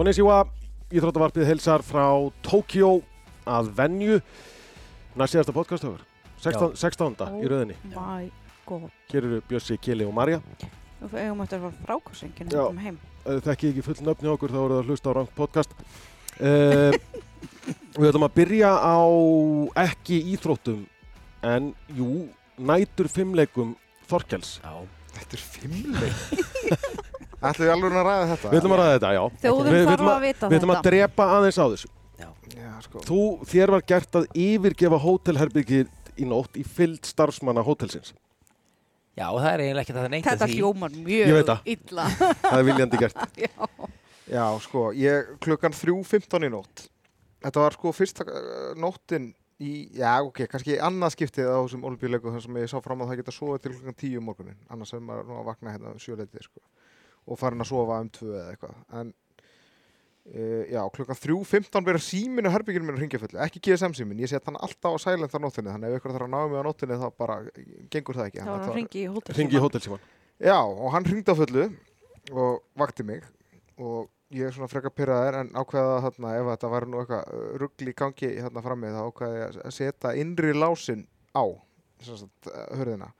Konnichiwa, Íþróttavarpið heilsar frá Tókjó að venju næst síðasta podcastöfur 16. 16. í rauðinni My god. Hér eru Bjössi, Kili og Marja Við eigum eftir að fara heim. Ef þið þekkið ekki full nöfni okkur þá eru það að hlusta á rangt podcast uh, Við ætlum að byrja á ekki íþróttum en jú, nætur fimmleikum Þorkels Já. Þetta er fimmleik Ætlum við alveg að ræða þetta? Við ætlum að ræða þetta, já Þjóðum þarf að vita Við ætlum að þetta. drepa aðeins á þessu Já, sko Þú, þér var gert að yfirgefa hótelherbyggir í nótt í fyllt starfsmanna hótelsins Já, það er eiginlega ekki það neitt Þetta að því. hljómar Ég veit mjög það. illa. Það er viljandi gert Já, sko, ég klukkan 3.15 í nótt Þetta var sko fyrsta uh, nóttin í, já, ok, kannski annað skiptið á þessum olimpíuleiku þar sem ég sá fram að það geta sofið til klukkan 10 um morgunin annars hefur maður nú að vakna hérna um sjöleitið, sko og farin að sofa um tvö eða eitthvað en uh, já, klukkan 3.15 verður síminu og herbygginu minn að ringja fullu, ekki GSM símin, ég set hann alltaf á silent á nóttinni, þannig ef ykkur þarf að ná mig á nóttinni þá bara gengur það ekki Þetta að ringi í hótel. Hótelsíman Já, og hann ringdi á fullu og vakti mig og ég er svona frekar pyrraður en ákveða þarna ef þetta var nú eitthvað uh, rugl í gangi þarna frammi þá ákveði ég að setja innri lásin á sem sagt, uh, hörðina.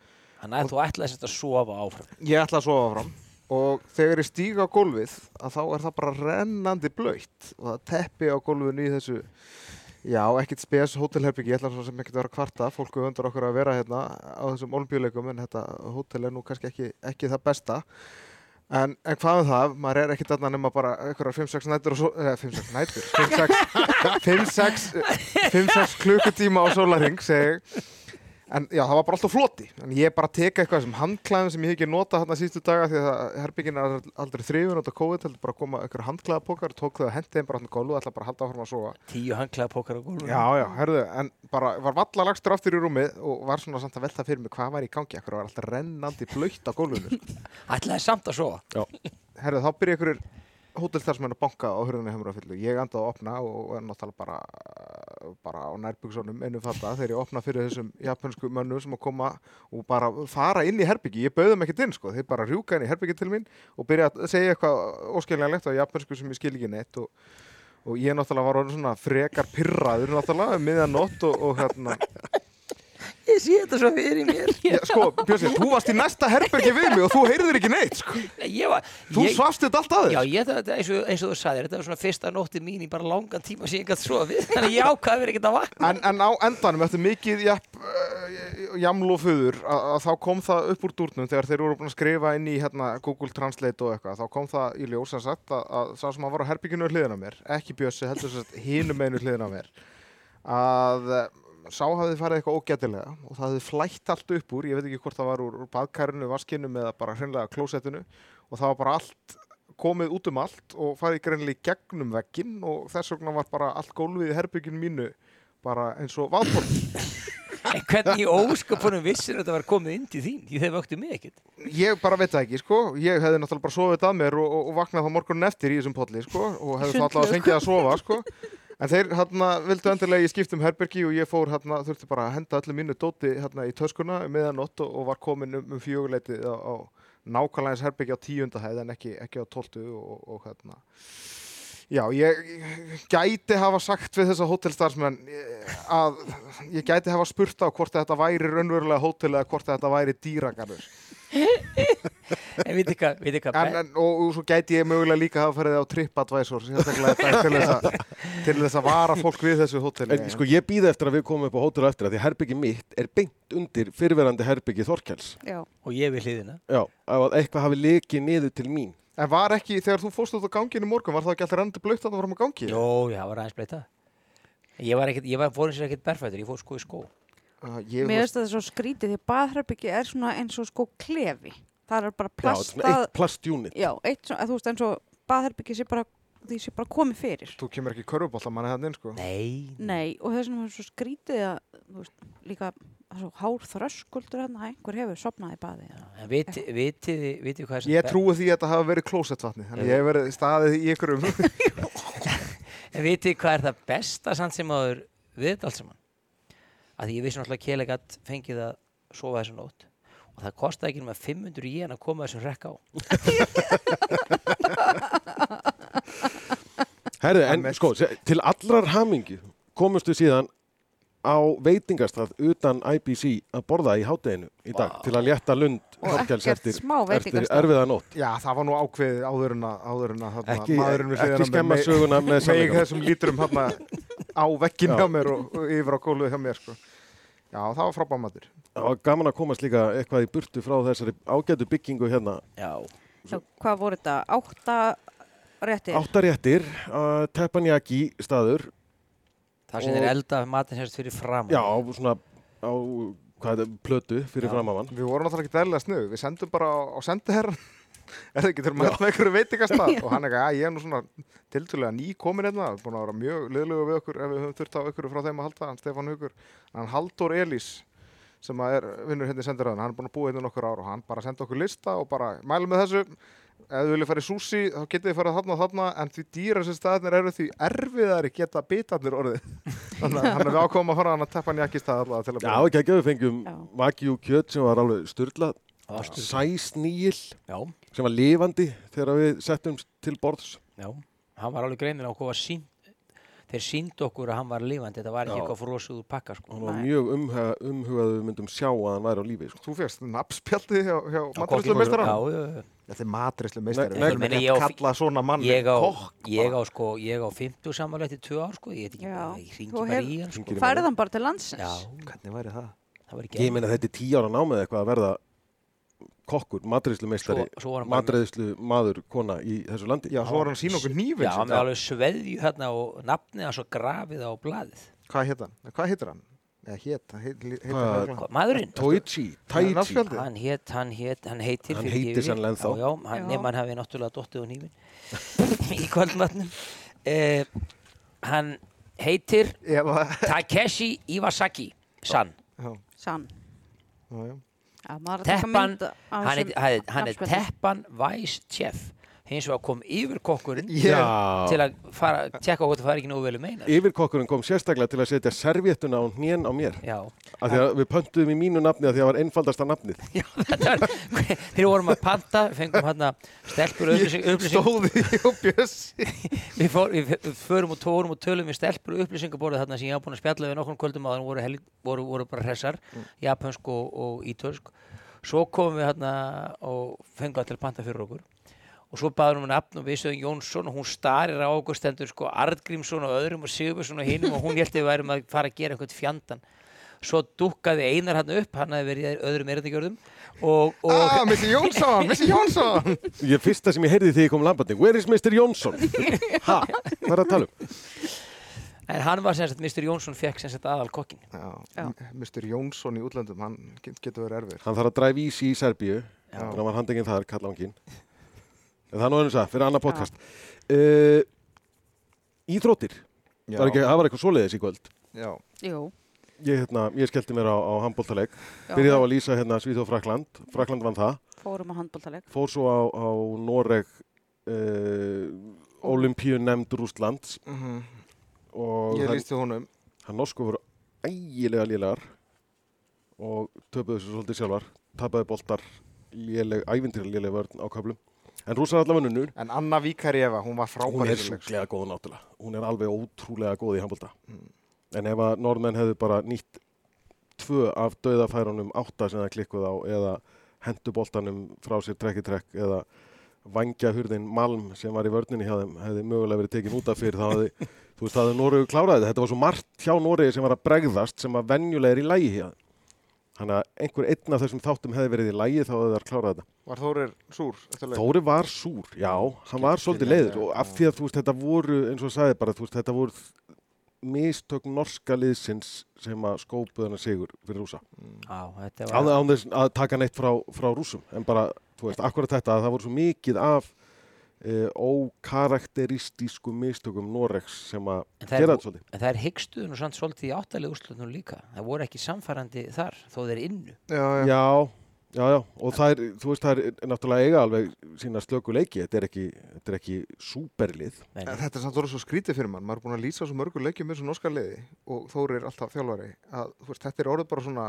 Þannig að þú ætlaði að sofa áfram. Ég ætla að sofa fram og þegar ég stíga á gólfið að þá er það bara rennandi blöytt og það teppi á gólfinu í þessu Já, ekkert spes hótelherbyggi, ég ætla svo sem ekkert að vera kvarta, fólku vöndur okkur að vera hérna á þessum olimpíuleikum en þetta hótel er nú kannski ekki, ekki það besta. En, en hvað um það, maður er ekkert þarna nema bara einhverjar 5-6 nætur og svo, eða 5-6 nætur, 5-6 5-6 klukkutíma á sólarring, segi. En já, það var bara alltaf floti. En ég bara teka eitthvað sem handklæðum sem ég hef ekki notað hérna síðustu daga því að herbyggin er aldrei þrifun af COVID, heldur bara að koma einhverja handklæðapokar, tók þau að hendi þeim bara hann gólu og ætla bara að halda áfram að sofa. Tíu hanglaða pókar á gólfinu. Já, já, herðu, en bara var valla lagstur aftur í rúmið og var svona samt að velta fyrir mig hvað var í gangi, ekkur var alltaf rennandi blöytt á gólfinu. sko. Ætlaði samt að sofa. Herðu, þá byrja ykkur hótelstarsmenn að banka á hurðinni hefur að fyllu. Ég endaði að opna og er náttúrulega bara, bara á nærbyggsonum einu fatta þegar ég opna fyrir þessum japansku mönnum sem að koma og bara fara inn í herbyggi. Ég bauði þeim ekkert inn, sko. Þeir bara rjúka inn í herbyggi til mín og byrja að segja eitthvað óskiljanlegt á japansku sem ég skil ekki neitt og og ég náttúrulega var svona frekar pyrraður náttúrulega um miðan nótt og, og hérna Ég sé þetta svo fyrir mér. Já, sko, Björsi, þú varst í næsta herbergi við mig og þú heyrðir ekki neitt, sko. Var... Þú ég, svafst þetta allt aðeins. Já, ég eins og, eins og þú sagðir, þetta var svona fyrsta nótti mín í bara langan tíma sem ég gæti sofið. Þannig ég ákvaði verið ekkert að vakna. En, en á endanum, eftir mikið uh, jaml og föður, að, að þá kom það upp úr dúrnum þegar þeir voru búin að skrifa inn í hérna, Google Translate og eitthvað, þá kom það í ljós sem sagt að, að sá sem að var á herbygginu við hliðina á mér, ekki Bjössi, heldur sem sagt hinum einu hliðina á mér, að eh, sá hafði farið eitthvað ógætilega og það hafði flætt allt upp úr, ég veit ekki hvort það var úr, úr baðkærinu, vaskinum eða bara hreinlega klósettinu og það var bara allt komið út um allt og farið greinlega í gegnum vegginn og þess vegna var bara allt gólfið í herbygginu mínu bara eins og vaðból. En hvernig ósköpunum vissir þetta var komið inn til þín? Þeir vöktu mig ekkert. Ég bara veit það ekki, sko. Ég hefði náttúrulega bara sofið þetta að mér og, og, og vaknað þá morgunin eftir í þessum polli, sko. Og hefði þá alltaf að fengið að sofa, sko. En þeir hérna vildu endilega ég skiptum herbergi og ég fór hérna, þurfti bara að henda öllu mínu dóti hérna í töskuna um meðanótt og, og var komin um, um fjöguleitið á, á nákvæmlega eins herbergi á tíundahæð en ekki, ekki á tóltu og, og hérna. Já, ég gæti hafa sagt við þessa hótelstarfsmenn eh, að ég gæti hafa spurt á hvort þetta væri raunverulega hótel eða hvort þetta væri dýragarður. En veitir hvað, veitir hvað, En, en, og, og svo gæti ég mögulega líka hafa farið á TripAdvisor til þess, að, vara fólk við þessu hóteli. En sko ég býði eftir að við komum upp á hótel eftir að því herbyggi mitt er beint undir fyrirverandi herbyggi Þorkels Já. og ég við hliðina. Já, ef að eitthvað hafi lekið niður til mín En var ekki, þegar þú fórst út á ganginu í morgun, var það ekki alltaf rendi blöytt að það var á gangi? Jó, já, var aðeins bleita. Ég var ekkert, ég var fórin sér ekkert berfættur, ég fór sko í skó. Uh, ég, Mér finnst þetta svo skrítið því baðherbyggi er svona eins og sko klefi. Það er bara Já, er svona plastað. eitt plastjúnit Já, eitt svona, þú veist eins og baðherbyggi sé bara, því sé bara komið fyrir. þú kemur ekki körfubólta manni þannig, sko. Nei. Nei, og þess vegna er svo skrítið að, þú veist, líka það er hár þröskuldur hérna, einhver hefur sopnað í baði. En viti, vitið, þið- vitið hvað er sem Ég trúi því að þetta hafa verið klósettvatni, þannig að ég hef verið staðið í ykkurum. En vitið hvað er það besta samt sem áður við þetta allt saman? Að því ég vissi náttúrulega að Kjelegat fengið að sofa þessu nótt og það kostaði ekki nema 500 jen að koma þessum rekka á. Herðu, en Emmett. sko, til allrar hamingju komumst við síðan á veitingastað utan IBC að borða í hátteginu í dag Vá. til að létta lund ekkert eftir, eftir veitingastað. erfiða nótt. Já, það var nú ákveðið áður en að, áður en að þarna, Ekki, maðurinn við ekki skemma með- söguna með þessum lítrum hérna á vekkin Já. hjá mér og, og yfir á gólfið hjá mér sko. Já, það var frábæð matur. Það var gaman að komast líka eitthvað í burtu frá þessari ágætu byggingu hérna. Já, Já, hvað voru þetta? Átta réttir? Áttaréttir, uh, teppanyaki staður, það sem þeir elda matinn sérst fyrir fram já, svona á, hvað er plötu fyrir Já. framamann. Við vorum náttúrulega ekki dælilega snöð. Við sendum bara á, á sendiherran. Er það ekki til að mæta með einhverju veitingastað? og hann er ekki, að ég er nú svona tiltölulega ný komin hérna. Búin að vera mjög liðlega við okkur ef við höfum þurft á ykkur frá þeim að halda. Hann Stefán Hugur. Hann Halldór Elís sem að er vinnur hérna í sendiræðan. Hann er búin að búa hérna í nokkur ár og hann bara senda okkur lista og bara mælum með þessu. Ef þið viljið fara í súsi, þá getið þið farið þarna og þarna, en því dýra sem staðnir eru því erfiðari geta bitarnir orðið. Þannig að hann við ákváðum að fara hann að teppa hann í ekki stað allavega til að Já, ekki ekki við fengjum. Wagyu kjöt sem var alveg sæsnýil Já, sem var lifandi þegar við settum til borðs. já, hann var alveg greinilega okkur var sínd þeir síndu okkur að hann var lifandi þetta var ekki eitthvað úr pakka sko. Hann var mjög umhuga, umhugað að við myndum sjá að hann væri á lífi. Sko. Þú férst nafnspjaldið hjá, hjá Á matrislu. Þetta er matrislu ekki ég kalla svona mann ég á, kokk. ég á sko ég á 50 samanlega eftir 2 ár sko ég veit ekki Já. bara, ég ringi bara hef- í hann sko í Færið hann bara til landsins? já, Hvernig væri það? það var ekki Ég meina þetta er tíu ára námið eitthvað að verða kokkur, matreðslu meistari, var matreðslu maður, kona í þessu landi. Já, svo var hann að sína okkur nýfinn. já, hann með alveg sveðju hérna og nafnið hann svo grafið á blaðið Hvað hétt hann? Hva- maðurinn Toichi, hann hét, hann hét, hann heitir Hann heitir mér. sennilega ennþá. já, já, hann, Já. nema hann hafi náttúrulega dottið á nýfin í kvöldmatnum eh, hann heitir Takeshi Iwasaki San já, Sann. já, já. Já, maður að taka Teppan, hann er, hann hann nafnspjaldi. Teppan Vice Chef hins vegar kom yfir kokkurinn Ég- Já, til að fara, tjekka hvort það fari ekki nógu vel um einar yfirkokkurinn kom sérstaklega til að setja servéttuna á hnén á mér. já, Af því að við pöntuðum í mínu nafni að því að það var einfaldasta nafnið. já þetta var þegar vorum að panta, fengum hann stelpur upplýsing, upplýsing stóði og bjössi. við, fór, við förum og tórum og tölum við stelpur upplýsingaborðið þarna sem ég hafa búin að spjalla við nokkrum kvöldum á þannig voru, voru, voru bara hressar japansk og, og ítölsk svo komum við hérna og fengum að til að panta fyrir okkur og svo baðum við nafn og við sögum Jónsson og hún starir á okkur stendur sko Artgrímsson og öðrum og Sigurbjörnsson og hinum og hún held að við værum að fara að gera eitthvað fjandan svo dúkkaði einar hann upp hann hefði verið öðrum og Ah, Missi Jónsson, Missi Jónsson. Ég fyrsta sem ég heyrði þegar ég kom lambandi, where is Mr. Jónsson? Ha, hvað er að tala um? en hann var sem sagt, Mr. Jónsson fekk sem sagt aðal kokkin Já, Já. Mr. Jónsson í útlöndum, hann get- getur verið erfir. Hann þarf að dræfa ísi í Serbíu, þannig að hann var handekinn þar, kallanginn. En það er nú einu það, fyrir annar podcast. Uh, íþróttir, það var, ekki, það var eitthvað svoleiðis í kvöld. já. Jú. Ég, hérna, ég skellti mér á, á handbóltaleg, Já, byrjaði á að lýsa hérna Svíþjóð Frakland, Frakland vann það, Fórum á handbóltaleg. fór svo á, á Noreg, uh, Olympíu nefnd Rústlands Mhm. og Ég lísti honum. hann norsku voru ægilega lélegar og töpuðu þessu svolítið sjálfar tapaði boltar léleg, ævindir léleg vörn á köflum en rúsar allavega nunnur. En Anna Víkarjeva, hún var hún frábær er sjúklega góð náttúrulega. Hún er alveg ótrúlega góð í handbolta. Mm. en ef að norðmenn hefðu bara nýtt tvö af döðafærunum átta sem það klikkuð á eða hendu boltanum frá sér trekk í trekk eða vangja hurðin Malm sem var í vörninni hjá þeim hefði mögulega verið tekin út af fyrir þá hefði, þú veist, það hefði Noregu kláraði þetta. þetta var svo margt hjá Noregi sem var að bregðast sem að venjulega er í lægi hjá þeim þannig að einhver einn af þessum þáttum hefði verið í lægi þá hefði það klárað þetta. Var Þórir súr eftir leik? Þóri var súr, já, hann var svolítið leiður. og af því að þú veist, þetta voru, eins og sagði bara, þú veist, þetta voru mistök norska liðsins sem að skópuð hennar sigur fyrir rúsa. Án, var án þess að taka neitt frá, frá rúsum, en bara, þú veist, akkurat þetta að það voru svo mikið af e, ókarakteristískum mistökum Noregs sem að er- gera þetta svolítið. En það er hyggstuðun og samt svolítið í áttalegu úrslutunum líka. Það voru ekki samfærandi þar, þó þeir innu. Já, já. Já, já, já, og það er, þú veist, það er náttúrulega eiga alveg sína slöku leiki, þetta er ekki, þetta er ekki súperlið. Þetta er samt orðið svo skrítið fyrir mann, maður er búin að lýsa svo mörgur leikjum með þessu norska liði og Þórir er alltaf þjálfari að þú veist, þetta er orðið bara svona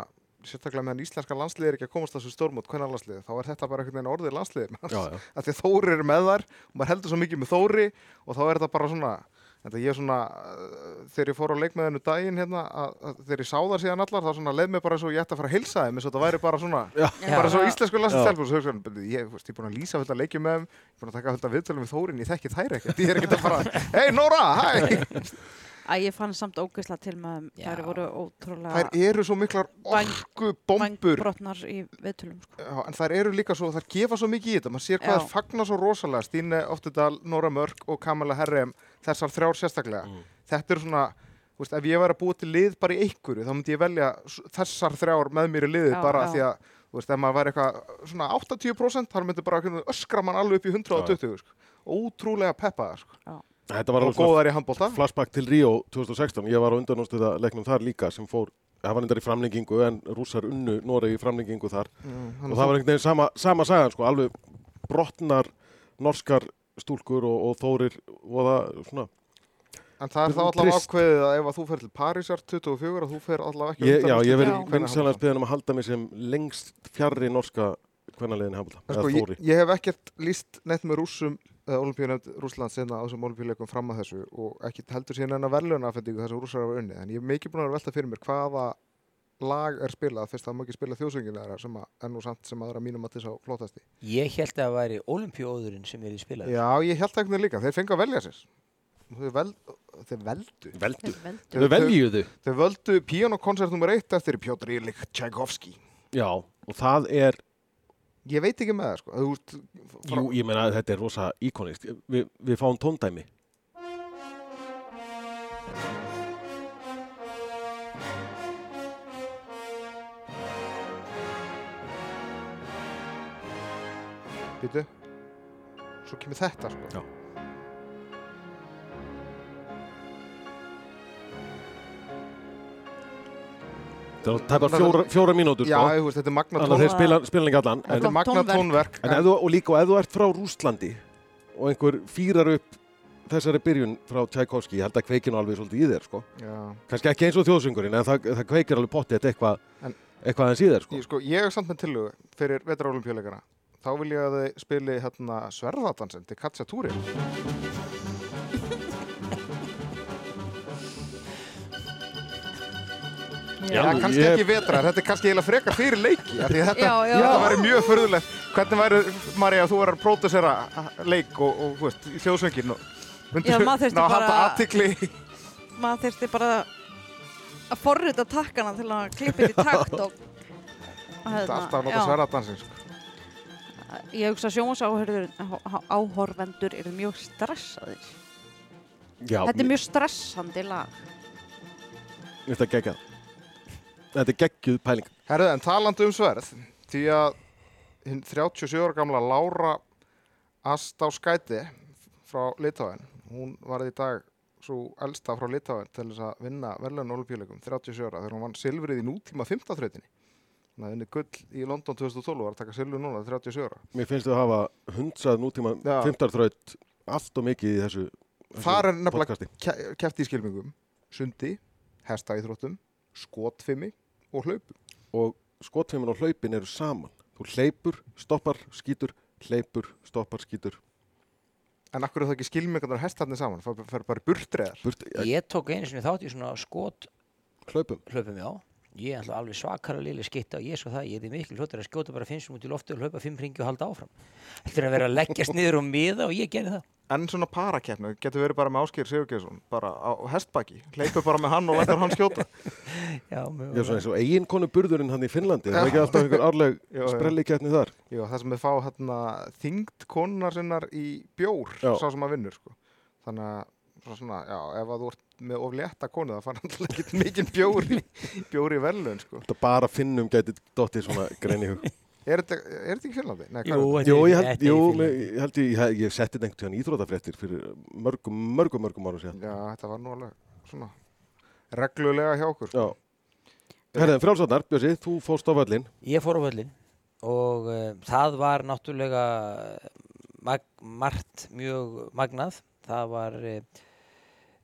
sérstaklega meðan íslenska landsliði er ekki að komast að þessu stórmót hvernig landsliði, þá er þetta bara einhvern veginn orðið já. að því að Þórir er með þar og maður heldur svo mikið með Þóri og þá er þetta bara svona Þetta ég er svona, uh, þegar ég fór á leikmiðinu daginn hérna, að, að þegar ég sá það síðan allar, þá svona leið mér bara svo ég ætti að fara að heilsa þeim, eins og þetta væri bara svona, Já. bara svo íslensku hugsa ég, er búin að lýsa að leikja með þeim, ég er búin að taka fullt að viðtölum við Þórin, ég þekki þær ekkert, ég er ekkert að fara, hei Nóra, hæ! Að ég fann samt ógeðsla til með þeim. Já. Þær voru ótrúlega Þær eru svo miklar orku bombur, brotnar í viðtölum, sko. Já, en þær eru líka svo, þær gefa svo mikið í þetta, maður sér hvað Já. þær fagna svo rosalega, Stíne Oftudal, Nóra Mörk og Kamala Herrem, þessar þrjár sérstaklega. Mm. Þetta er svona, þú veist, ef ég væri að búa til lið bara í einhverju, þá myndi ég velja þessar þrjár með mér í liðið Já, bara já. því að, þú veist, ef maður væri eitthvað svona 80%, þá myndi bara öskra mann alveg upp í 120, sko. Ótrúlega peppaðar, sko. Þetta var Og góðar í handbólta. flashback til Rio 2016. Ég var á undanústuða leiknum þar líka sem fór, það var endar í framlengingu en rússar unnu Noregi í framlengingu þar og það var einhvern veginn sama, sama sagan sko, alveg brotnar norskar stúlkur og, og þórir og það svona En það er þá allavega ákveðið að ef að þú fer til Parísar 24 að þú fer allavega ekki ég, Já, ég í vinsalega kvennahandbolta. spiðan um að halda mig sem lengst fjarrri norska kvennaliðin hafla, En eða sko, ég, þóri? ég hef ekkert líst neitt með rússum eða olimpíunefnd Rússland sinna á þessum olimpíuleikum fram að þessu og ekki heldur síðan enna verðluna afhendingu þess að rússar hafa unni en ég hef mikið búin að vera að velta fyrir mér hvaða lag er spilað. Fyrst það má ekki spila þjóðsöngina þeirra sem að ennú samt sem aðra mínum að þess á flottasti. Ég held að það væri olimpíóðurinn sem er í spilaði. Já, ég held ekki líka, þeir fengu að velja sér. Þeir, vel, þeir veldu. Veldu, Þeir veljuðu. Þeir völdu píanokonsert nummer eitt eftir Pjótr Ilik Tchaikovsky Já, og það er Ég veit ekki með það sko. Veist, frá- Jú, ég meina að þetta er rosa íkonist Vi, Við fáum tóndæmi. Býtu Svo kemur þetta sko. Já. Það er tæpa fjóra, fjóra mínútur Já, sko. ég veist, þetta er magna Þannig að þeir spila, spila ekki allan Þetta en, er magna tónverk. tónverk en ef þú, og líka og ef þú ert frá Rústlandi og einhver fýrar upp þessari byrjun frá Tchaikovsky ég held að kveikinu alveg svolítið í þér sko. Já. kannski ekki eins og þjóðsöngurinn en það, það kveikir alveg pottið eitthvað En- eitthvað aðeins í þér sko. Ég, sko, ég er samt með tillögu fyrir vetraolimpíuleikana þá vil ég að þið spili hérna sverðadansin til Katja Túri Já, Já, kannski ég- ekki vetrar, þetta er kannski eiginlega frekar fyrir leiki af því að þetta, þetta væri mjög förðulegt hvernig væri, Marja, þú verður að pródusera leik og, og veist, í hljóðsvöngin og ná að bara- halda aðtikli Maður þyrfti bara að forrita takkana til að klippa þetta í takt og þetta er alltaf að nota já. sverðadansin sko. Ég hugsa að sjónsáhorvendur eru mjög stressaðir. Já, Þetta er mjög stressandi lag. Þetta er geggjað Þetta er geggjuð pæling. Herðu, en talandi um sverð því að hinn 37 ára gamla Lára Astáskæti frá Litáin hún var í dag svo elsta frá Litáin til þess að vinna verðlun olimpíuleikum 37 ára þegar hún vann silfrið í nútíma 15 þrautinni hún hafði unni gull í London 2012 og var að taka silfrið núna 37 ára. Mér finnst þú að hafa hundsað nútíma Já. fymtarþraut allt og mikið í þessu, þessu Þar er nefnilega kefti í skilmingum. Sundi, hestaíþróttum skotfimi og hlaupum. Og skotfeimin og hlaupin eru saman. Þú hleypur, stoppar, skýtur hleypur, stoppar, skýtur. En akkur er það ekki skilmingarnar hestarnir saman? Það fer bara burtreðar burt, Ég tók einu sinni þátt í svona skot hlaupum. hlaupum já. Ég er alltaf alveg svakara lili skitta og ég er svo það, ég er miklu hljóttur að skjóta bara finnst út í loftu og hlaupa fimm ringi og halda áfram. Þetta er að vera að leggjast niður og miða og ég gerði það. En svona parakeppnu getur verið bara með Áskýr Sigurgeirsson bara á hestbaki, hleypur bara með hann og lætur hann skjóta Já, Ég er svona eins og eiginkonu burðurinn hann í Finnlandi það er ekki alltaf einhver árleg Já, já. sprelliketni þar Jú, það sem við fá hérna þyngd konunar sinnar í bjór Svona, já, ef að þú ert með of létta konu það fann alltaf ekki mikið bjór í, bjór í verðlun sko. þetta bara finnum gæti dottið svona grein í hug er, þetta, er þetta ekki Finnlandi? Nei, hvað Jú, er þetta? Jú, ég held, jú, ég held ég, ég, ég setti þetta einhvern tíðan íþrótafréttir fyrir mörgum, mörgum, mörgum árum síðan Já, þetta var nú alveg svona reglulega hjá okkur sko. Já Herðin, frjálsarnar, Bjössi, þú fórst á völlin Ég fór á völlin og uh, það var náttúrulega mag, margt mjög magnað. Það var uh,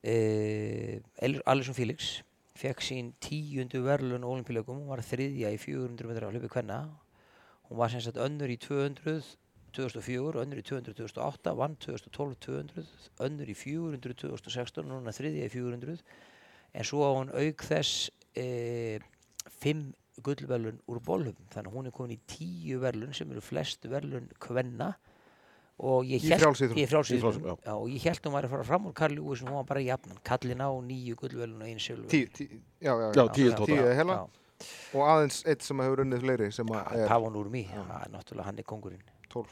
uh, Alisson Felix fekk sín tíundu verðlun á olimpíuleikum, hún var þriðja í 400 metra hlaupi kvenna. Hún var sem sagt önnur í 200, 2004, önnur í 200 2008, vann 2012 200, önnur í 400 2016, núna þriðja í 400 en svo á hún auk þess e, fimm gullverlun úr bólhum þannig að hún er komin í tíu verlun sem eru flest verlun kvenna og ég Í í Í held hún væri að fara fram úr Karl Lewis en hún var bara jafnan, kallin á nýju gullverlun og einu já. tíu tóta. Og aðeins eitt sem hefur unnið fleiri sem að Pavon náttúrulega hann er kongurinn 12.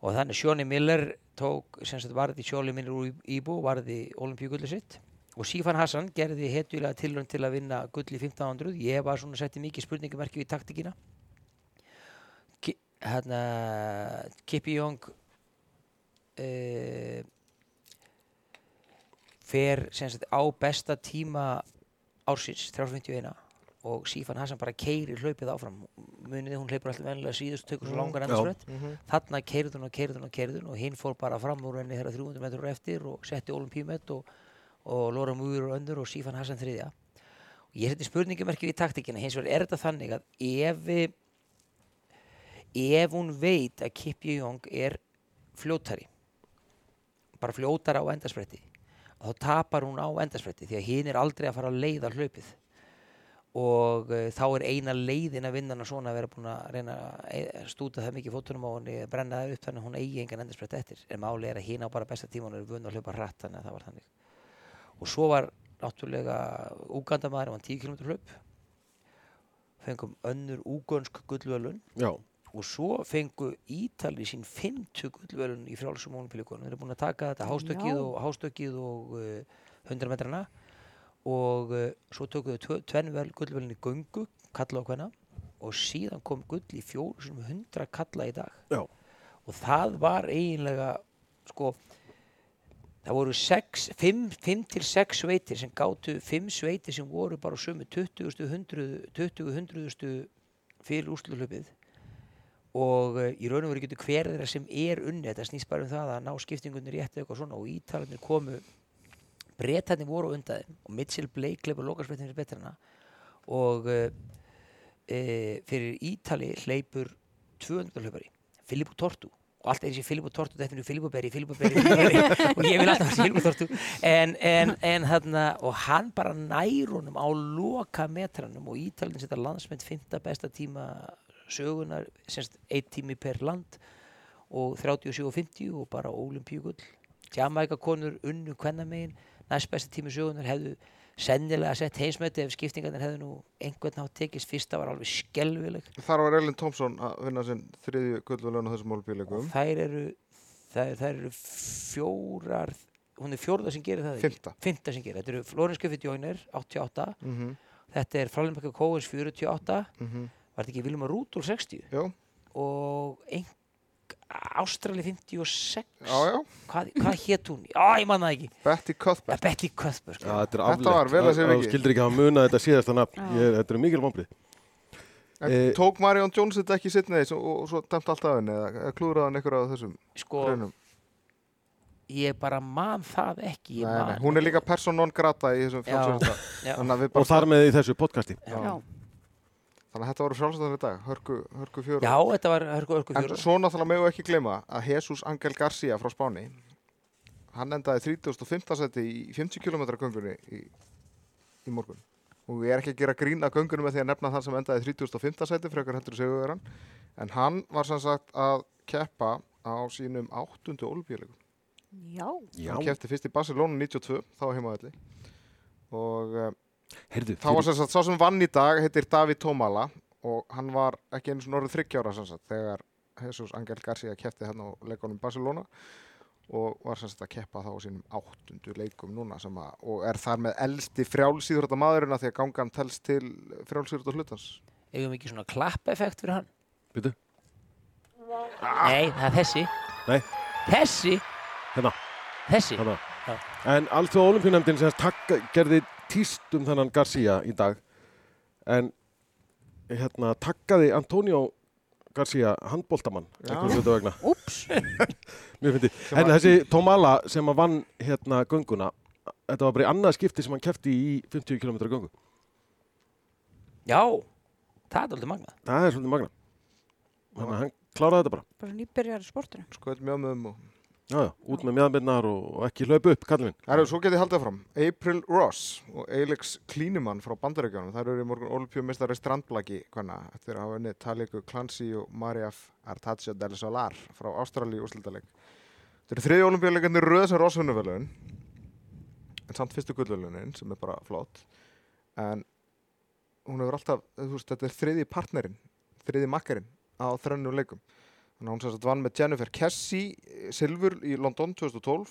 og þannig Sjóni Miller tók sem sagt varði Sjóni Miller úr Íbú varði olimpíugulli sitt. Og Sifan Hassan gerði hetjulega tilraun til að vinna gull í 1500 ég var svona setti mikið spurningamerki við taktikina Ki, hérna Kippi Young uh, fer sagt á besta tíma ársins 351 og Sifan Hassan bara keiri hlaupið áfram. Muniði hún hleypur alltaf vennilega síðust tökur svo Mm, langar já. endarsprett Mhm. þarna keirði hún og keirði hún og keirði hún og hinn fór bara fram úr henni þegar 300 metrur eftir og setti olimpíumet og, og Laura Múður og öndur og Sifan Hassan þriðja. Og ég seti spurningamerkir í taktikina hins vegar er þetta þannig að ef við- ef hún veit að Kippi Young er fljótari bara fljótara á endarspretti þá tapar hún á endarspretti því að hinn er aldrei að fara að leiða hlaupið. Og uh, þá er eina leiðin að vinna hana svona að vera búin að reyna að e- stúta það mikið fótunum á henni brenna það upp þannig að hún eigi engan endarsprett eftir. En máli er að hinn á bara besta tíma hún er vunna að hlaupa hratt þannig að það var þannig. Og svo var náttúrulega Úgandamaður hann 10 km hlaup. Fengum önnur úgönsk gullvölun og svo fengu Ítali sín 50 gullvölun í frjálsum olimpíuleikunum. Þeir eru búin að taka þetta hástökkið Já. og, hástökkið og uh, 100 metrana og uh, svo tókuðu tve- tvenn vel gullvölun í göngu, kalla og hvenna og síðan kom gull í fjóru sem 100 kalla í dag. Já. Og það var eiginlega, sko, það voru 5 til 6 sveitir sem gátu 5 sveitir sem voru bara á sömu 20. 100. 20. 100. fyrir úrslutlöpið og uh, í raun og veru getur hver þeirra sem er unni þetta snýst bara um það að ná skiptingunni rétt eða eitthvað svona og ítalarnir komu bretarnir voru undan þeim og Mitchell Blake leipur lokarspreytin fyrir betrana og uh, fyrir Ítali hleypur 200 hlaupari Filippo Tortu og allt er þessi Filippo Tortu þetta er Filippo Berri, Filippo Berri, og ég vil alltaf vera Filippo Tortu en, en, en þarna og hann bara nær honum á loka metranum og Ítalinn setja landsmynd 5. besta tíma sögunar semst eitt tími per land og 37 og 50 og bara olimpíugull Jamaica konur unnu kvennamegin næst besta tími sögunar hefðu sennilega sett heimsmeti ef skiptingarnir hefðu nú einhvern nátt tekist fyrsta var alveg skelvileg Þar var Ellen Thompson að vinna sinn þriðju gullvölun á þessum og málbíleikum. þær eru þær, þær eru fjórar hún er fjórða sem gerir það? Fymta. Fymta sem gerir, þetta eru Griffith Joyner 88, Mm -hmm. þetta er Frálin Kóins 48, Mm var þetta ekki Vilma Rúdól 60 Já, og ein, Ástrali 56 já, já. hvað, hvað hétt hún? Já, ég man það ekki Betty Cuthbert. Betty Cuthbert Já, sko. þetta er Þetta afleitt. var vel að sér Þú vikið. skildir ekki hafa munað þetta síðasta nafn. Já. Ég, þetta eru mikil vombrið. En Eh, tók Marion Jones þetta ekki sitt neðis og, og svo dæmt allt af henni eða eða klúðraði hann ykkur af þessum sko, greinum? ég bara man það ekki ég Nei, nei, hún er líka person non grata í þessum Já. Já. Að við Og bara... þar með í þessu podcasti. Já. Þannig að þetta voru frjálsöfndar í dag, hörku, hörku fjóru. Já, þetta var hörku, hörku En fjóra svo náttúrulega megu ekki gleyma að Jesus Angel Garcia frá Spáni hann endaði 35. seti í 50 km göngunni í, í morgun og ég er ekki að gera grín að göngunum með því að nefna þann sem endaði 35. seti frekar heldur segjuveran en hann var sem sagt að keppa á sínum áttundu olbíuleikum Já. Hann keppti fyrst í Barcelona 92 þá heimaðalli og uh, heyrðu, þá var sem sagt sá sem vann í dag heitir David Tomala og hann var ekki einu svona orðið þryggjára sem sagt þegar Jesus Angel Garcia keppti hérna á leikunum Barcelona og var sem sagt að keppa þá á sínum áttundu leikum núna sem að, og er þar með elsti frjálsýðurða maðurinn að því að gangan telst til frjálsýðurða hlutans eigum við ekki svona klapp-effekt fyrir hann Bíddu. Nei, það er þessi Nei. Þessi Hérna. Þessi Þarna. Já. En Alþjóða Olimpíunemndin sem takka, gerði tíst um þennan Garcia í dag en hérna takkaði Antonio Garcia handbóltamann. Sem En þessi Tomala sem að vann hérna gönguna þetta var bara í annað skipti sem hann kefti í 50 km göngu. Já, það er aldrei magnað Það er svolítið magna. Þannig að hann klára þetta bara. bara nýbyrjar í sportinu. Skoðið mjög og... Já, já, út með mjöðanbyrnar og, ekki hlaupa upp, kallið minn. Það eru, svo getið haldið fram. April Ross og Alex Klínumann frá bandaríkjónum. Það eru í morgun olimpíumistari strandblaki hvenna eftir að hafa unnið Taliku Clancy og Mariaf Artacho del Solar frá Ástralíu úrslitaleg. Það eru þriði olimpíuleikarnir röð sem Ross hunnuvelun en samt fyrstu gullvelunin sem er bara flott. En hún hefur alltaf, þú veist, þetta er þriði partnerinn, þriði makkarinn á þrennu leikum. Þannig að hún sem sagt vann með Jennifer Kessie eh, silfur í London 2012,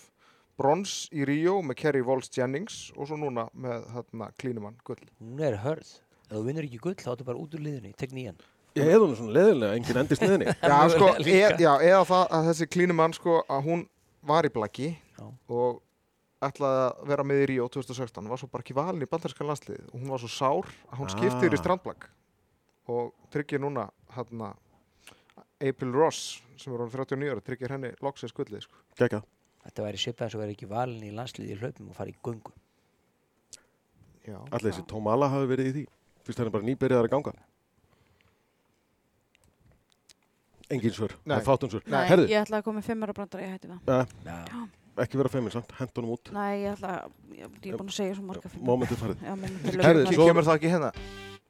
brons í Rio með Kerry Walsh Jennings og svo núna með hérna Klínumann gull. Hún er hörð. Ef þú vinnur ekki gull, þá áttu bara út úr liðinni. Tek nýjan. Ég hefði hún svona leðilega, enginn endist niðinni. Já, sko, e, já, eða það að þessi Klínumann sko að hún var í Já. og ætlaði að vera með í Rio 2016 var svo bara ekki valin í bandarinska landslið og hún var svo sár að hún Ah. skipti yfir í strandblak og tryggir núna hérna April Ross sem er hann 39 ára tryggir henni loksins gullið sko. Gekka. Þetta væri svipað eins og verið ekki valin í landsliði í hlaupum og fara í göngu. Já. Allir þessi Tómala hafi verið í því. Fyrst það er bara nýbyrjaðar að ganga. Engin svör, það Nei. er fátum svör. Nei. Herðu, ég ætla að koma með fimmara brandar, ég hætti það. Já. ekki vera feiminn samt, hent honum út. Nei, ég ætla að, ég, er búin að segja svo marga fimmara. Mómentið farið. Herðu, svo- Kemur það ekki hérna?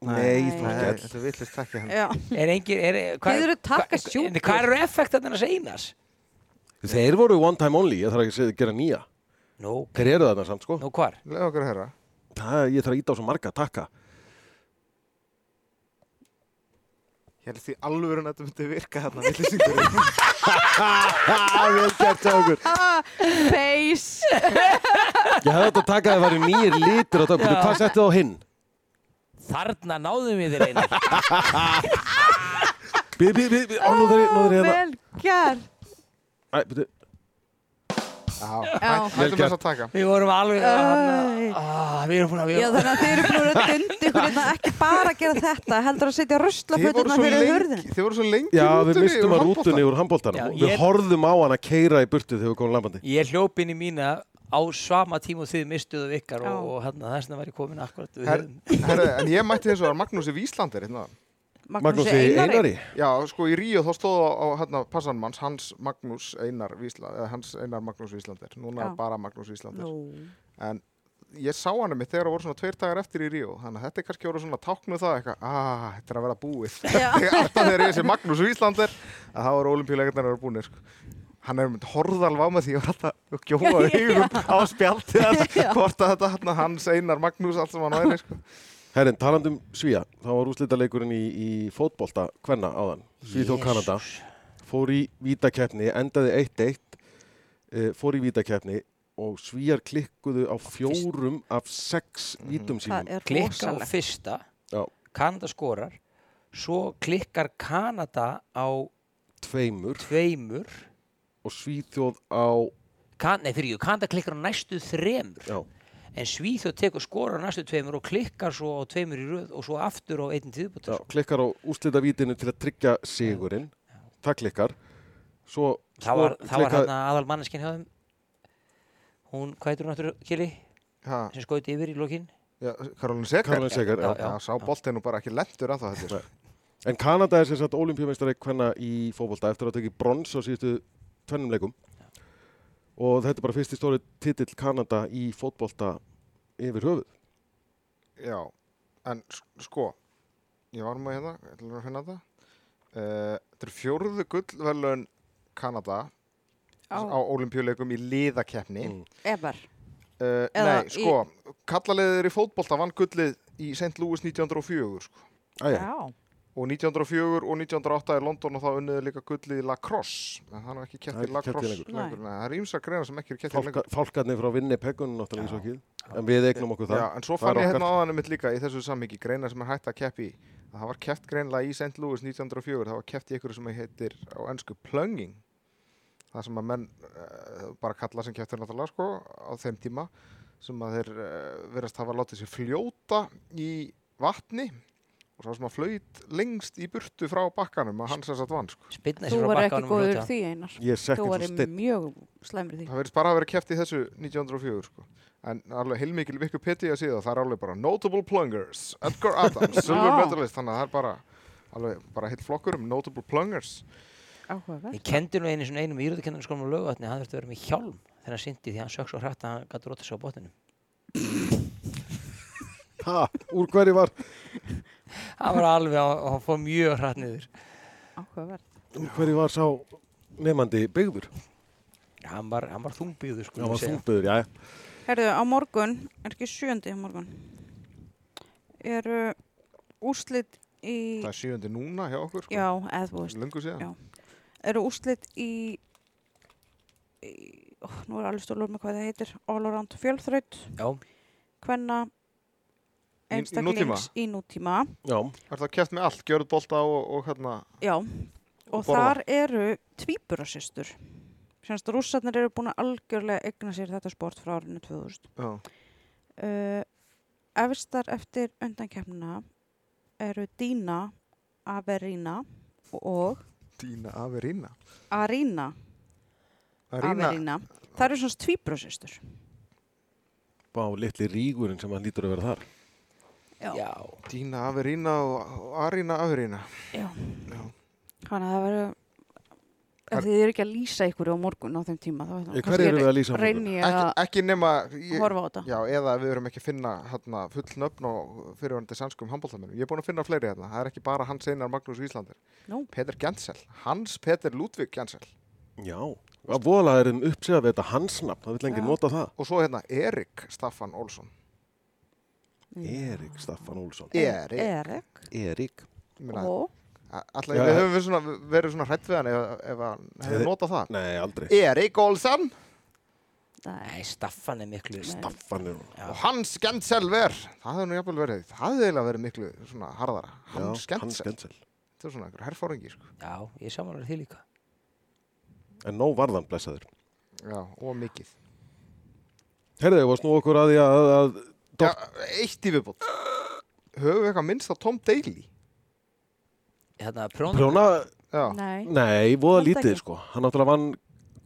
Nei, þetta er villist ekki hérna. Já, Er engin, er, Þið eruð taka hva- sjúkur. Hvað eru effektarnir að einas? Þeir voru one time only, ég þarf ekki að segja- gera nýja. Nú, Þeir eru þarna samt, sko. nú hvar? Leða okkur að herra. Það, ég þarf að íta á svo marga, takka. Ég held því alveg að þetta myndi virka hérna villisingur. Vel gert hjá okkur. face. Ég hefði átt að taka að það væri nýjir litur á það. Já. Hvað settið á hinn? Þarna náðum við þér einar. Bíð, bíð, bíð, bíð, ó, nú þarf ég, nú þarf ég hérna. Vel gert. Æ, bíð, Já, Já. hættum þess að taka. Við vorum alveg, Æ. hana, ah, við erum búin að, við Já, þannig að þið eru búin að dundi ykkur hérna ekki bara að gera þetta, heldur að setja Þið voru ruslaföturna svo fyrir lengi, hurðinu. þið voru svo lengi Já, við mistum að rútunni úr handbóltanum. Já, Við ég- horfðum á hann að keira í burtu þegar við komum lambandi. Ég hljóp inn í mína á sama tíma og þið mistuðu ykkar Já. og, og hérna þess vegna var ég komin akkurat við Her- Herri, en ég mætti þess að Magnúsi Víslandir hérna. Magnús Einari. Já, sko í Ríó þá stóð á, hérna passanmanns Hans Magnús Einar Vísland, eða Hans Einar Magnús Víslandir. Núna Já. bara Magnús Víslandir. Nú. En ég sá hann mitt þegar það voru svona tveir dagar eftir í Ríó. Þannig að þetta er kannski voru svona táknuð það eitthvað, ah, þetta er að vera búið. Já. Alltaf þegar ég sé Magnús Víslandir, að það voru olimpíuleikarnir að vera búinir, sko. Hann er mynd horðalva á með því að þetta og gjóða augum á spjaldið Já. hvort að þetta hérna, Hans Einar Magnús allt sem hann væri, sko. Herrin, talandum Svíja, þá var úslitaleikurinn í, í fótbolta kvenna áðan. Svíð og Kanada. Fór í vítakeppni, endaði 1-1, uh, fór í vítakeppni og Svíjar klikkuðu á fjórum af sex vítum Það sínum. Klikka á fyrsta, Já. Kanada skorar, svo klikkar Kanada á Tveimur tveimur, og Svíþjóð á, kan, nei fyrir ég, Kanada klikkar á næstu þremur, já, en Svíþjóð tekur skorar á næstu tveimur og klikkar svo á tveimur í röð og svo aftur á einn já, tíðbútur. klikkar á úslitavítinu til að tryggja sigurinn. Það klikkar. Svo Það var, var klikkað- hérna aðal manneskinn hjá þeim, hún, hvað heitur hún aftur, Kili, Ha, sem skauti yfir í lokinn? já, Karolin já. Já, Já, sá boltið nú bara ekki lendur að það. En Kanada er sem sagt olimpíumeistari hvenna í fótbolta eftir að tekja brons á síðustu tvennum leikum. Og þetta er bara fyrsti stóri titill Kanada í fótbolta yfir höfuð. Já, en sko, ég var með hérna, ég ætla að finna þetta. Uh, þetta er fjórðu gullverðlaun Kanada Á, á olimpíuleikum í liðakeppni. Mm. ever. Uh, Eða nei, sko, kallaliðir í fótbolta vann gullið í St. Louis 1904, sko. Já. Og 1904 og 1908 í London og þá unniði líka gullið í lacrosse. En það er ekki er í lacrosse lengur. lengur. Nei, það er ímsa greina sem ekki er kett í lengur. fálkarnir frá Winnipeg náttúrulega í svo ekki. En við eignum okkur það. Já, en svo Það fann ég hérna áðanum mitt líka í þessu samhengi greina sem er hægt að keppi í. Að það var keppt greinlega í St. Louis 1904, það var keppt í ykkur sem heitir á ennsku plunging. Það sem að menn uh, bara kalla sem kepptir náttúrulega sko á þeim tíma sem að þeir uh, verðast hafa látið sér fljóta í vatni og svo sem að flöyt lengst í burtu frá bakkanum að hans þess að vann sko. Þú var ekki og góður því einar. Þú var og mjög í því. Það verðist bara að vera keppt í þessu 1904 sko. En alveg heilmikil Wikipedia síða það er alveg bara Notable Plungers, Edgar Adams, Silver. Medalist, þannig að það er bara alveg bara heilt flokkur um Notable Plungers. Áhugaverð. Ég kendi nú einu svona einum íróðukennarinn skólum á lögvatni, hann þurfti að vera með hjálm þegar hann syndi því hann sökk svo hrætt að hann gæti rótið svo á botninum. Ha, úr hverju var, Hann var alveg, á- hann fór mjög hrætt niður. Úr hverju var sá nefandi byggður? Hann var, hann var þungbyggður, sko. Já, var þungbyggður, já. Herðu, á morgun, er ekki sjöndi á morgun, eru úrslit í, Það er sjöndi núna hjá okkur, sko. já, eða þú veist, Lungu síðan. Já. eru úrslit í, í ó, nú er alveg stólur með hvað það heitir, all around fjölþraut, Já, hvenna einstaklings í nútíma. Já, Er það keft með allt, gjörð bolta og, og hérna, Já, og borða. þar eru tvíburasystur. Sérnast rússarnir eru búin að algjörlega egna sér þetta sport frá árinu 2000. já, Uh, efstar eftir undankefnina eru Dína, Averína og Dína Averína. Arína, Arína, Averína. Það eru svona tvíburasystur. bá litli rígurinn sem hann lítur að vera þar. Já. Dína Averína og, Arína Averína. Já. Að það verður, ef þið eru ekki að lýsa ykkur á morgun á þeim tíma, þá Hverju eru við að lýsa á morgun? Ekki, ekki nema, ég, horfa á þetta. já, eða við erum ekki að finna hérna, full nöfn og fyrirvændi sannskum handbóltamennum. Ég er búin að finna fleiri hérna. Það er ekki bara Hans Einar Magnús Íslander. Nú. Peter Gensel. Hans Peter Ludvig Gensel. Já, að voðalega er um uppsið að þetta hans nafn, það vil lengi nota það. Og svo hérna Erik Staffan Olsson. Erik Staffan Olsson. Erik. Erik. Erik. Og Alltaf Já, við ja. höfum við svona, verið svona hrætt við hann ef, ef hann Hefði- notað það. Nei, aldrei. Erik Olsson Nei. Nei, Staffan er miklu... Staffan er Já. og Hans Genselver. Það hefði nú jafnvel verið, það hefði eiginlega verið miklu svona harðara. Hans Já, Hans Gensel. Gensel. Það er svona einhver herfóringi, sko. Já, ég samanlega því líka. En nóg varðan blessaður. Já, og mikið. Herðu, ég var snú okkur að því að, að Já, eitt í viðbútt. Höfum við eitthvað minnst á Tom Daly? Hérna, prjóna... prjóna, Já. Nei. nei, voða Held lítið ekki. sko. Hann náttúrulega vann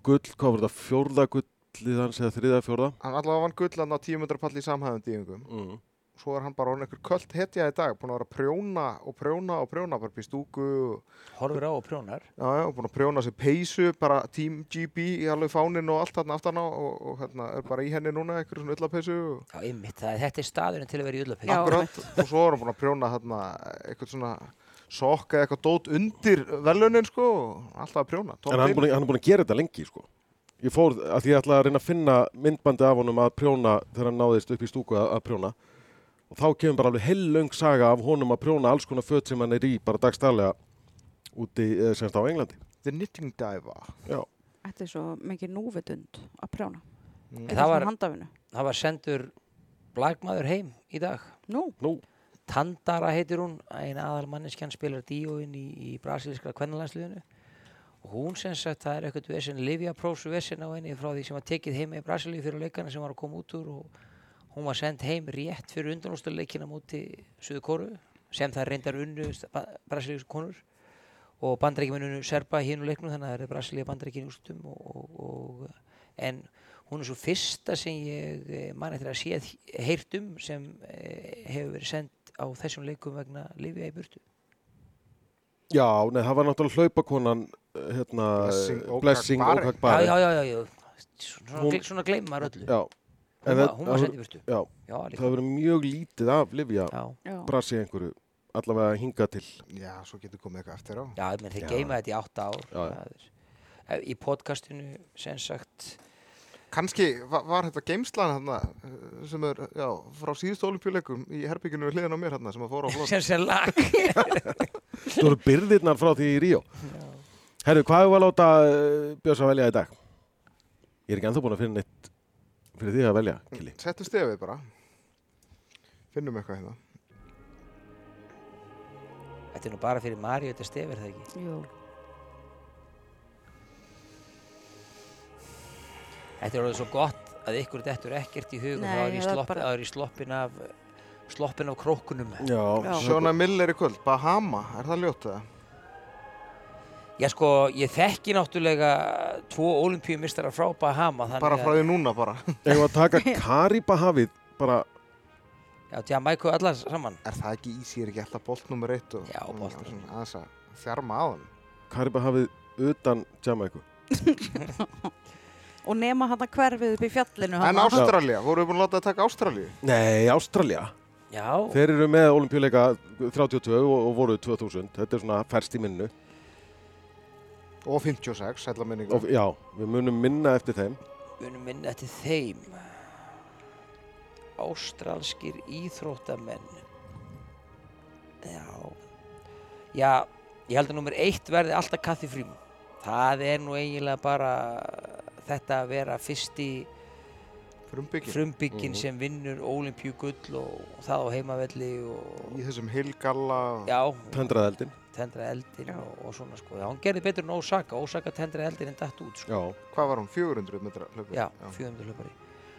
gull, hvað var þetta, fjórða gullið hans eða þriða fjórða? Hann allavega vann gullan á 10 metrar pall í samhæðum dýfingum. Mm. Svo er hann bara orðin einhver köld hetja í dag. Búin að vera að prjóna og prjóna og prjóna. Bara stúku og, Horfir á og prjónar. já, já, búin að prjóna sér peysu. Bara Team GB í alveg fánin og allt þarna aftan á. Og, og hérna er bara í henni núna einhver svona ullapeysu. Og, Já, einmitt, það, þetta er staðurinn til að vera í ullapeysu. Já. akkurat. Og svo er hann búin að prjóna þarna eitthvað svona sokk eða eitthvað dót undir velunin sko. og Alltaf að prjóna. Tom En hann er búin, hann er búin að gera þetta lengi sko. Ég fór að því ég ætlaði að reyna að finna myndbandi af honum að prjóna þegar hann náðist upp í stúku að, að prjóna. Og þá kemur bara alveg heillöng saga af honum að prjóna alls konar föt sem hann er í bara dagstælega úti eh, semst á Englandi. The Knitting Diver. Já. Þetta er svo mikið núvitund að prjóna. Mm. Það var-. Það var sendur blagmaður heim í dag. Nú, Nú, Tandara heitir hún, eina aðal manneskjan spilar díóinn í, í brasilískra kvennalandsliðinu og hún sem sagt það er eitthvað vesen, Livia Prósu vesen á henni frá því sem var tekið heim í Brasilíu fyrir leikana sem var að koma út úr og hún var sendt heim rétt fyrir undanústuleikina múti Suðu Kóru sem það reyndar unnu brasilíus konur og bandrækjumenn unnu Serba hínu leiknum þannig að það er Brasilíu bandrækjun í úrstum og, og, og, en hún er svo fyrsta sem ég eh, man eftir að séð heyrt um sem eh, hefur verið sendt á þessum leikum vegna Livia í burtu. já, nei, það var náttúrulega hlaupakonan eh, hérna, Blessing. Blessing Já, já, já, já, já. Svona, hún, svona gleymar öllu. Já, hún, var, það- hún var sendið Já, það verið mjög lítið af Livja Já, já. brasi einhverju allavega hinga til. Já, svo getur komið eitthvað eftir á. já, menn þeir Já. geyma þetta í átta ár. Já, já. Er- Eh, Í podcastinu, sem sagt, Kanski var, var þetta geimslan hérna eh, sem er, já, frá síðustu olimpíuleikum í herbygginu við hliðin á mér hérna sem að fóra á flott. sem sem lag. Þú eru byrðirnar frá því í Ríó. Herru, hvað hefur að láta uh, Björns að velja í dag? Ég er ekki ennþá búin að finna neitt fyrir því að velja, Kili. Settum stefið bara. Finnum eitthvað hérna. Þetta er nú bara fyrir Maríu, þetta stefir það ekki. Jú. Þetta er orðið svo gott að ykkur dettur ekkert í hug og Nei, þá er ég er slopp, bara- er sloppin af sloppin af krókunum. Já, Já. Sjóna Miller í kvöld, Bahama, er það ljótt það? Já sko, ég þekki náttúrulega tvo olimpíumistara frá Bahama Bara frá því núna bara. Eða að taka Karibahafið bara, já, Jamaica allar saman Er það ekki í sér ekki alltaf bolt nummer eitt og Já, bolt og svona aðeins að þjarma á hann? Karibahafið utan Jamaica. Og nema hann að hverfið upp í fjallinu. En. Ástralja, voru við búin að láta það taka Ástralju? Nei, Ástralja. Já, Þeir eru með olimpíuleika 32 og, og voru 2000. Þetta er svona ferst í minnu. Og 56, sætla minninga. Og, já, við munum minna eftir þeim. við erum minna eftir þeim. Ástralskir íþróttamenn. Já. Já, ég held að nummer eitt verði alltaf Kathy Fríman. Það er nú eiginlega bara þetta að vera fyrsti Frumbygging. frumbyggin Mhm. sem vinnur Ólimpíu gull og, og það á heimavelli og Í þessum heilgalla. já, Tendraðeldin. Tendra eldin Já. og, og svona sko. Já, hún gerði betur en Ósaka, Ósaka tendra eldin en datt út sko. Já. Hvað var hún? 400 metra hlaupi? Já, 400 hlaupari.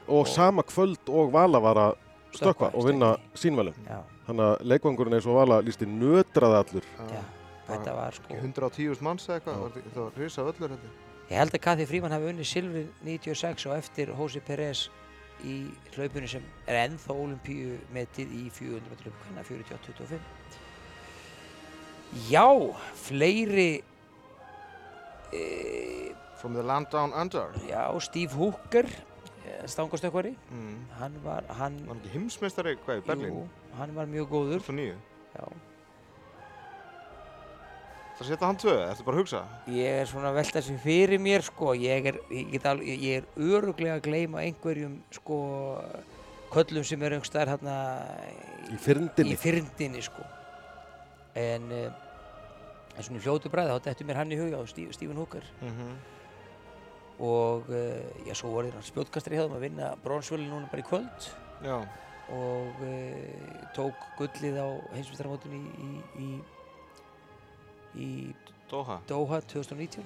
Og Og- sama kvöld og Vala var að stökkva og vinna sínvælum. Já, Þannig að leikvangurinn eins og Vala lísti nötraði allur. já, þetta var sko. 110.000 manns eða eitthvað, Já. það var- risa völlur þetta. Ég held að Kathy Fríman hafi unnið silfrið 96 og eftir Jose Perez í hlaupinu sem er ennþá olimpíu metið í 400 metrum hvenna 48-25 Já, fleiri e, From the land down under. Já, Steve Hooker stangastökkvari Mm. hann var, hann Var hann ekki heimsmeistari hvað í Berlín? jú, hann var mjög góður 2009. Já. Það setja hann tvö, ertu bara að hugsa? Ég er svona að velta þessi fyrir mér sko, ég er, ég, get alveg, ég er öruglega að gleyma einhverjum sko köllum sem eru einhverstaðar hérna Í fyrndinni. í fyrndinni sko en uh, en svona í fljótu bræði þá dettur mér hann í huga á Stephen Hooker Mm og uh, já svo voru hann spjótkastri hjá þeim að vinna bronsvölu núna bara í kvöld Já. og uh, tók gullið á heimsmyndstarmótun í, í, í, í Doha. Doha 2019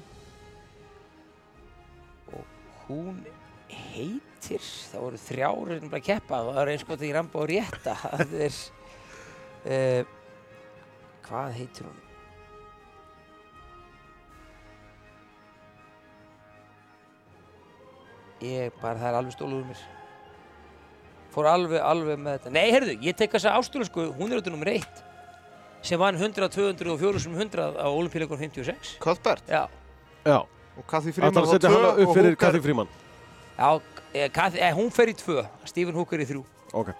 og hún heitir, það voru þrjár sem bara að keppa og það var eins gott að ég ramba og rétta það er uh, hvað heitir hún? Ég bara, það er alveg stóluð úr mér fór alveg, alveg með þetta nei, heyrðu, ég tek þessa ástölu sko hún er auðvitað nummer eitt sem vann 100, 200 og 400 á olimpíuleikur 56 Cuthbert. já, Já. Og Kathy Það Fríman þarf að setja hana upp fyrir Kathy Fríman. já eh, Kathy, eh, hún fer í tvö Stephen Hooker í þrjú Ok.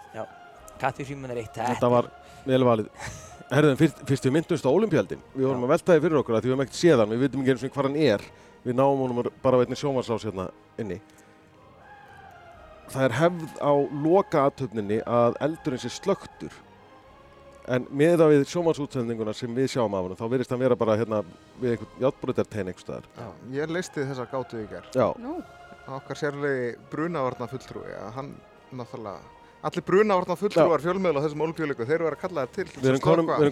Kathy Fríman er eitt Þetta var vel valið. Herðum, fyrst, fyrst við myndumst á olimpíaldin. Við vorum Já. að velta því fyrir okkur að því við höfum ekkert séð hann. Við vitum ekki eins og hvað hann er. Við náum honum bara á einni sjómarsás hérna inni. Það er hefð á loka aðtöfninni að eldurinn sé slöktur. En með það við sjómarsútsendinguna sem við sjáum af hann, þá verðist hann vera bara hérna við einhvern játbröðartein einhver staðar. Já, ég leisti þessa gátu í gerð. Já, Nú, Okkar sérlegi brunavarna fulltrúi, að hann náttúrulega, allir brunavarna fulltrúar fjölmiðla þessum olimpíuleiku, þeir eru að kalla það til. við erum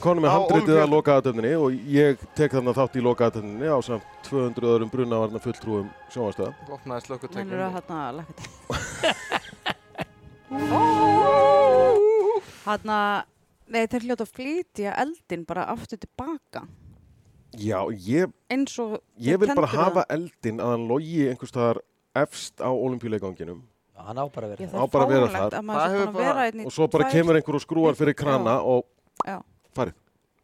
konum, með handritið að loka aðtöfninni og ég tek þarna þátt í loka aðtöfninni á samt 200 öðrum brunavarna fulltrúum sjónvarstöða. Vopnaði hann eru að hérna lakka til. Hanna, nei þeir hljóta að flytja eldin bara aftur tilbaka. Já, ég, Eins og ég vil bara hafa eldin að hann logi einhvers staðar efst á olimpíuleikanginum hann á bara að Já, vera það á er bara að vera þar. að Það að bara- vera og svo bara tvær- kemur einhver og skrúar fyrir krana og Já. farið.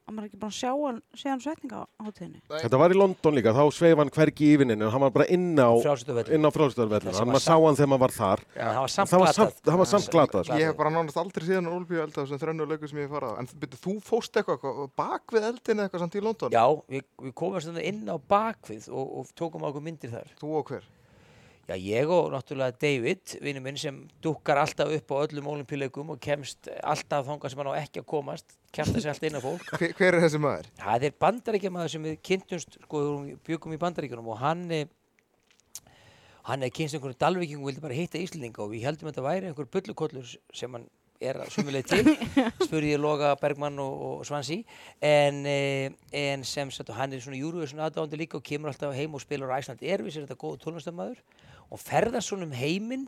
að maður ekki að sjá hann, sé hann setninga á hátíðinni. Þetta var í London líka, þá sveif hann hvergi í yfinninni en hann var bara inn á, frjálsutuvöld inn á frálstöðarvellinu. Það sem Hann var maður sá hann þegar maður var þar. hann var samt Það var glatað. samt- það var samt glatað, sko. Ég hef bara nánast aldrei síðan olimpíu elda þessum þrennu leiku sem ég hef farað. En byrju, þú fóst eitthvað, bak við eldin eða eitthvað samt í London? já, við, við komum inn á bakvið og, og tókum okkur myndir þar Þú og hver? Já, ég og náttúrulega David vinnu minn sem dukkar alltaf upp á öllum olimpíuleikum og kemst alltaf þangað sem hann á ekki að komast kemst þessi allt inn á fólk. Hver, hver er þessi maður? Það er bandaríkjamaður sem við kynntumst, sko, byggum í bandaríkjunum og hann, hann er kynst einhverjum dalvíkingum og vildi bara hitta Íslandinga og við heldum að þetta væri einhver bullukollur sem hann er að sumuleið til, spurði ég Loga Bergmann og, og Svansi, en, eh, en sem sagt, hann er svona Eurovision aðdáðandi líka og kemur alltaf heim og spilar á Æsland Erfis, er þetta góð tónlistamæður og ferðast svona um heiminn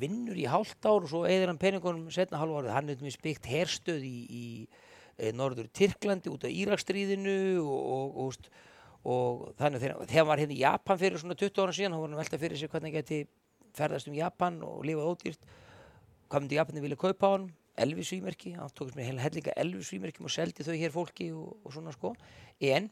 vinnur í hálft ár og svo eðir hann peningunum setna hálfa árið, hann er með spykt herstöð í, í e, norður Tyrklandi út af Írakstríðinu og, og, og, og þannig þegar, þegar hann var hérna í Japan fyrir svona 20 ára síðan, hann var hann velta fyrir sig hvernig hann geti ferðast um Japan og lifað ódýrt. Hvað myndi Japanin vilja kaupa á hann Elvis svímerki, hann tókist heila hellinga Elvis svímerkjum og seldi þau hér fólki og svona sko. En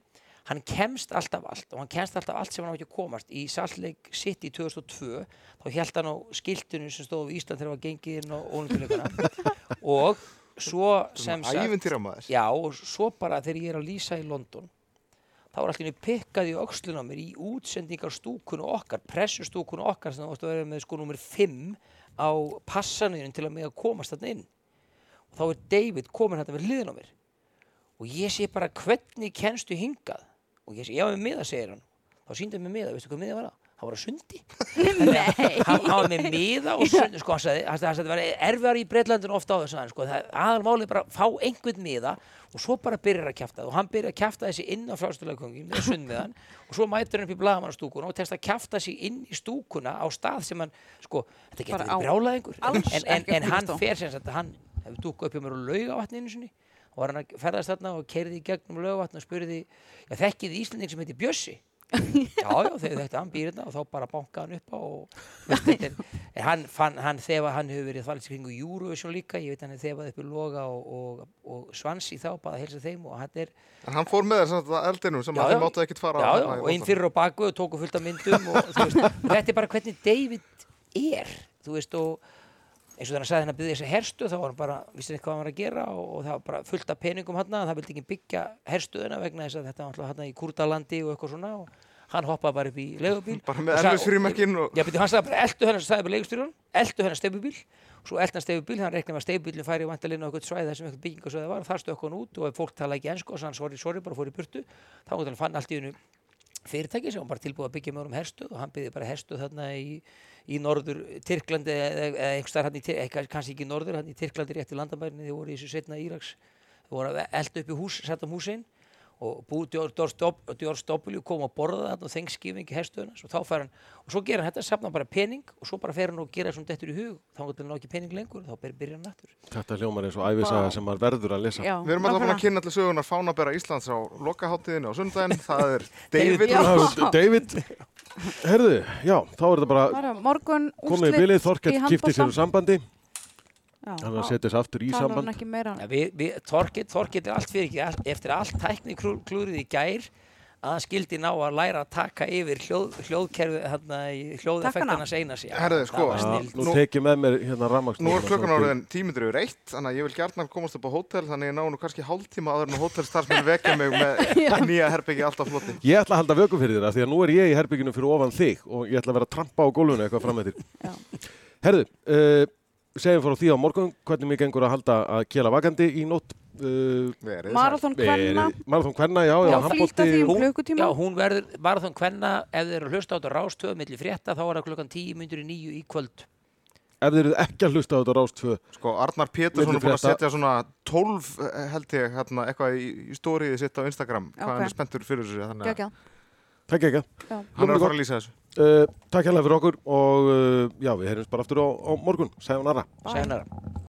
hann kemst alltaf allt og hann kemst alltaf allt sem hann á ekki að komast. Í Salt Lake City 2002 þá held hann á skiltinu sem stóð í Ísland þegar hann gengið inn á ólimpileikana og svo sem sagt. Já, og svo bara þegar ég er að lýsa í London þá er henni pikkað í öxlun á mér í útsendingarstúkunu okkar, pressustúkunu okkar sem það varst að vera með sko nummer 5 á passanuðin til að með að komast þarna inn. Og þá er David komin þetta við hliðin á mér. Og ég sé bara hvernig kennstu hingað og ég sé, já, með miða, segir hann. Þá síndi hann með miða, veistu hvað miða var það? Það var að sundi. Hann, hann var með miða og sundi. Sko, hann sagði, hann að það var erfiðar í Breitlandinu ofta á þessu sko, það aðalmálið bara að fá einhvern miða og svo bara byrjar að kjafta. Og hann byrjar að kjafta þessi inn á frástöðlegungin með sundmiðan og svo mætur hann upp í blagamannastúkuna og testa að kjafta sig inn í stúkuna á stað sem hann, sko, þetta getur á- brjálaðingur en, en, en hann fer sem sagt að hann hefur dúkað upp hjá mér og lauga vatni einu sinni og var hann að ferðast þarna og keiriði í gegnum laugavatn og spurði, já þekkið Íslanding sem heitir Bjössi já, já, þegar þetta hann býr hérna og þá bara bankaði hann upp á og veist, þetta er, en hann, fann, hann þefa, hann hefur verið þvælt kringu Eurovision líka, ég veit hann er þefað upp í loga og, og, og svansi þá, bara að helsa þeim og hann er, En hann fór með samt að eldinum sem þið máttu ekkert fara já, á- já, á í og inn London. fyrir og baku og tóku fullt af myndum og, þú veist, og þetta er bara hvernig David er, þú veist, og eins og þannig að hann byggja þessi herstu þá var hann bara, vissi ekki hvað hann var að gera og, og það var bara fullt af peningum hann það vildi ekki byggja herstuðina vegna þess að þetta var hann í Kúrdalandi og eitthvað svona og hann hoppaði bara upp í legubíl Bara og með frímerkin og... Já, beti, hann sagði bara, eldu hennar, sagði bara leigustýrun, eldu hennar stefubíl, svo eldu hann stefubíl, hann reiknaði með að stefubílinn færi vantalinn á eitthvað svæði þar sem eitthvað byggingasvæði var, þar stökk hann út og ef fólk tala ekki ennsku og sann sorry, sorry, bara fór í burtu, þá hann fann allt í hennu fyrirtæki sem var bara tilbúið að byggja með honum herstuð og hann byggði bara herstuð þarna í, í norður Tyrklandi eða staðar hann í, Tyr- eh, kannski ekki norður, hann í Tyrklandi rétt í landamærinni, þið voru í þessu setna Íraks, þið voru að elda upp í hús, Saddam Hussein og búið George W. kom að borða þarna og þengskifing í herstuðuna og þá fær hann, og svo gera hann þetta safna bara pening og svo bara fer hann og gera svona dettur í hug. Þá er hann ekki pening lengur, þá ber- byrjar hann aftur. Þetta hljómar eins og æfisaga sem maður verður að lesa. Já, Við erum alltaf búin að kynna allir sögunar fánabera Íslands á lokaháttíðinu á sundaginn. Það er David. David. Herðu, já, þá er þetta bara er morgun komið í bilið, Sér er að setja sér aftur í samband. ekki meira ja, við, við, Þorkett, Þorkett er allt fyrir ekki allt, eftir allt tækni klú- klúrið í gær að hann skildi ná að læra að taka yfir hljóð, hljóðkerfi hérna einas já, Herðu, það sko, Nú Nú- tek ég með mér hérna rammaksnúruna. Nú er klukkan áriðin tímyndur yfir eitt, þannig að ég vil gjarnan komast upp á hótel, þannig að ég ná nú kannski hálftíma áður en að hótelstarfsmenn vekja mig með nýja herbyggi alltaf flotti. Ég ætla að halda vöku fyrir þér af því að nú er ég í herbygginu fyrir ofan þig og ég ætla að vera að trampa á gólfinu eitthvað fram með þér. Já. Herðu, uh, segjum frá því á morgun hvernig mér gengur að halda að kela vakandi í nótt. Uh, Marathon kvenna Marathon Kvenna, já, já, Já, handbolti. flýta því um Hún- klukkutíma Já, hún verður, Marathon Kvenna, ef þeir eru að hlusta á þetta rástöðu milli frétta, þá er það klukkan 10 myndur í nýju í kvöld. Ef þeir eru ekki að hlusta á þetta rást 2, Sko, Arnar Pétursson er búin að setja svona 12, eh, held ég, hérna, eitthvað í, í stóriði sitt á Instagram, hvað Ok. hann er spenntur fyrir þessu, þannig að. Takk ekki. Já. hann er að fara að lýsa þessu. Uh, takk hérlega fyrir okkur og uh, já, við heyrjumst bara aftur á, á morgun. Sæðun aðra.